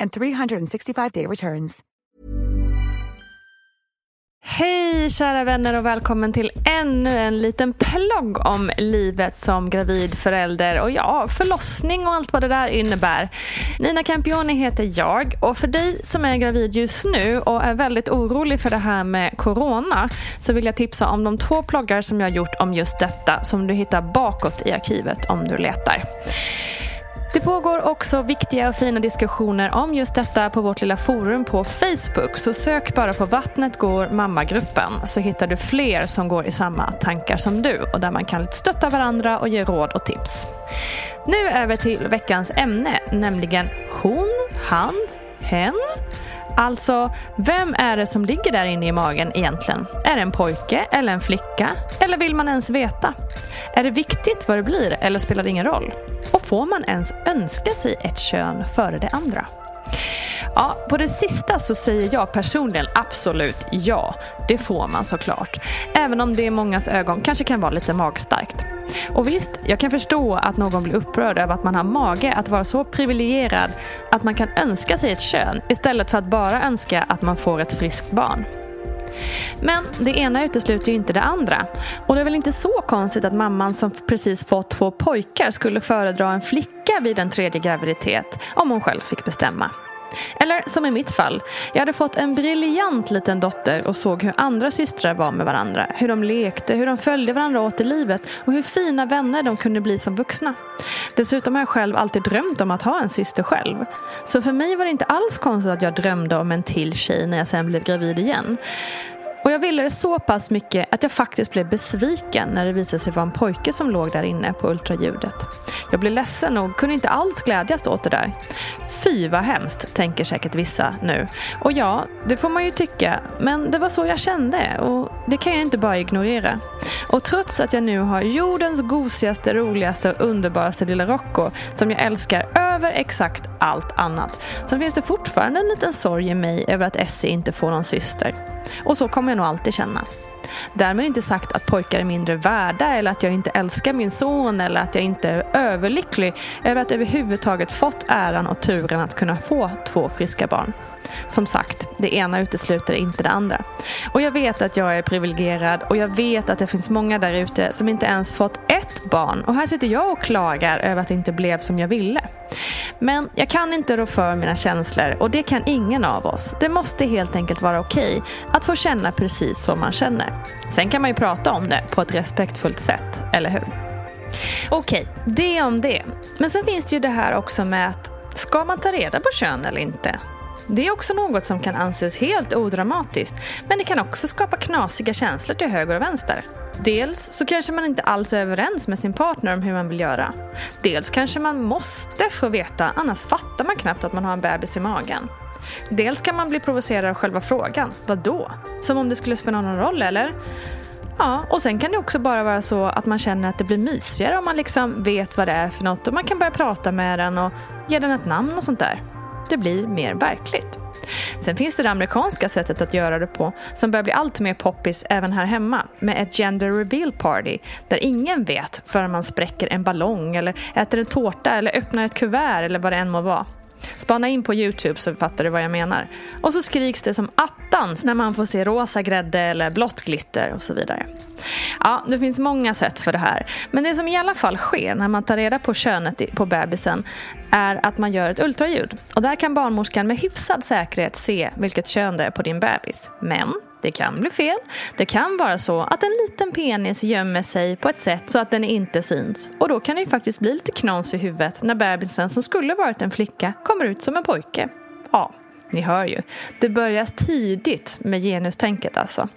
and 365-day returns. Hej kära vänner och välkommen till ännu en liten plogg om livet som gravid förälder och ja, förlossning och allt vad det där innebär. Nina Campioni heter jag och för dig som är gravid just nu och är väldigt orolig för det här med corona så vill jag tipsa om de två ploggar som jag har gjort om just detta som du hittar bakåt i arkivet om du letar. Det pågår också viktiga och fina diskussioner om just detta på vårt lilla forum på Facebook. Så sök bara på Vattnet går mammagruppen så hittar du fler som går i samma tankar som du och där man kan stötta varandra och ge råd och tips. Nu över till veckans ämne, nämligen hon, han, hen. Alltså, vem är det som ligger där inne i magen egentligen? Är det en pojke eller en flicka? Eller vill man ens veta? Är det viktigt vad det blir eller spelar det ingen roll? Och får man ens önska sig ett kön före det andra? Ja, på det sista så säger jag personligen absolut ja. Det får man såklart. Även om det i mångas ögon kanske kan vara lite magstarkt. Och visst, jag kan förstå att någon blir upprörd över att man har mage att vara så privilegierad att man kan önska sig ett kön istället för att bara önska att man får ett friskt barn. Men det ena utesluter ju inte det andra. Och det är väl inte så konstigt att mamman som precis fått två pojkar skulle föredra en flicka vid en tredje graviditet om hon själv fick bestämma. Eller som i mitt fall. Jag hade fått en briljant liten dotter och såg hur andra systrar var med varandra. Hur de lekte, hur de följde varandra åt i livet och hur fina vänner de kunde bli som vuxna. Dessutom har jag själv alltid drömt om att ha en syster själv. Så för mig var det inte alls konstigt att jag drömde om en till tjej när jag sen blev gravid igen. Jag ville det så pass mycket att jag faktiskt blev besviken när det visade sig vara en pojke som låg där inne på ultraljudet. Jag blev ledsen och kunde inte alls glädjas åt det där. Fy vad hemskt, tänker säkert vissa nu. Och ja, det får man ju tycka, men det var så jag kände och det kan jag inte bara ignorera. Och trots att jag nu har jordens gosigaste, roligaste och underbaraste lilla Rocco som jag älskar över exakt allt annat så finns det fortfarande en liten sorg i mig över att Essie inte får någon syster. Och så kommer jag nog alltid känna. Därmed inte sagt att pojkar är mindre värda eller att jag inte älskar min son eller att jag inte är överlycklig över att överhuvudtaget fått äran och turen att kunna få två friska barn. Som sagt, det ena utesluter inte det andra. Och jag vet att jag är privilegierad och jag vet att det finns många där ute som inte ens fått ett barn. Och här sitter jag och klagar över att det inte blev som jag ville. Men jag kan inte rå för mina känslor och det kan ingen av oss. Det måste helt enkelt vara okej att få känna precis som man känner. Sen kan man ju prata om det på ett respektfullt sätt, eller hur? Okej, det om det. Men sen finns det ju det här också med att ska man ta reda på kön eller inte? Det är också något som kan anses helt odramatiskt men det kan också skapa knasiga känslor till höger och vänster. Dels så kanske man inte alls är överens med sin partner om hur man vill göra. Dels kanske man måste få veta, annars fattar man knappt att man har en bebis i magen. Dels kan man bli provocerad av själva frågan. Vad då? Som om det skulle spela någon roll, eller? Ja, och sen kan det också bara vara så att man känner att det blir mysigare om man liksom vet vad det är för något och man kan börja prata med den och ge den ett namn och sånt där. Det blir mer verkligt. Sen finns det det amerikanska sättet att göra det på som börjar bli allt mer poppis även här hemma med ett gender reveal party där ingen vet förrän man spräcker en ballong eller äter en tårta eller öppnar ett kuvert eller vad det än må vara. Spana in på Youtube så fattar du vad jag menar. Och så skriks det som attans när man får se rosa grädde eller blått glitter och så vidare. Ja, det finns många sätt för det här. Men det som i alla fall sker när man tar reda på könet på bebisen är att man gör ett ultraljud. Och där kan barnmorskan med hyfsad säkerhet se vilket kön det är på din bebis. Men det kan bli fel. Det kan vara så att en liten penis gömmer sig på ett sätt så att den inte syns. Och då kan det ju faktiskt bli lite knas i huvudet när bebisen som skulle varit en flicka kommer ut som en pojke. Ja, ni hör ju. Det börjar tidigt med genustänket alltså.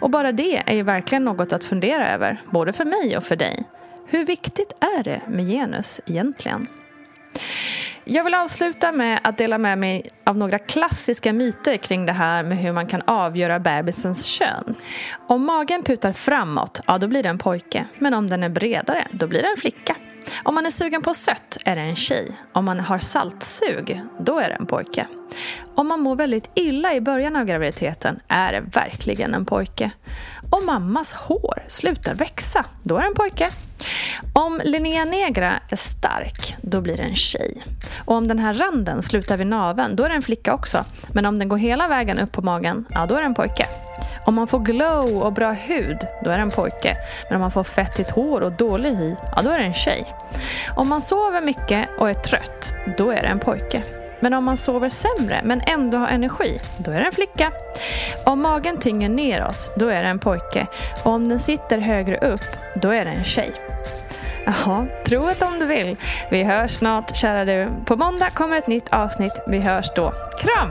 Och bara det är ju verkligen något att fundera över, både för mig och för dig. Hur viktigt är det med genus egentligen? Jag vill avsluta med att dela med mig av några klassiska myter kring det här med hur man kan avgöra bebisens kön. Om magen putar framåt, ja då blir det en pojke. Men om den är bredare, då blir det en flicka. Om man är sugen på sött är det en tjej. Om man har saltsug, då är det en pojke. Om man mår väldigt illa i början av graviditeten är det verkligen en pojke. Om mammas hår slutar växa, då är det en pojke. Om Linnea Negra är stark, då blir det en tjej. Och om den här randen slutar vid naven, då är det en flicka också. Men om den går hela vägen upp på magen, ja då är det en pojke. Om man får glow och bra hud, då är det en pojke. Men om man får fettigt hår och dålig hy, ja då är det en tjej. Om man sover mycket och är trött, då är det en pojke. Men om man sover sämre men ändå har energi, då är det en flicka. Om magen tynger neråt, då är det en pojke. Och om den sitter högre upp, då är det en tjej. Jaha, tro det om du vill. Vi hörs snart, kära du. På måndag kommer ett nytt avsnitt. Vi hörs då. Kram!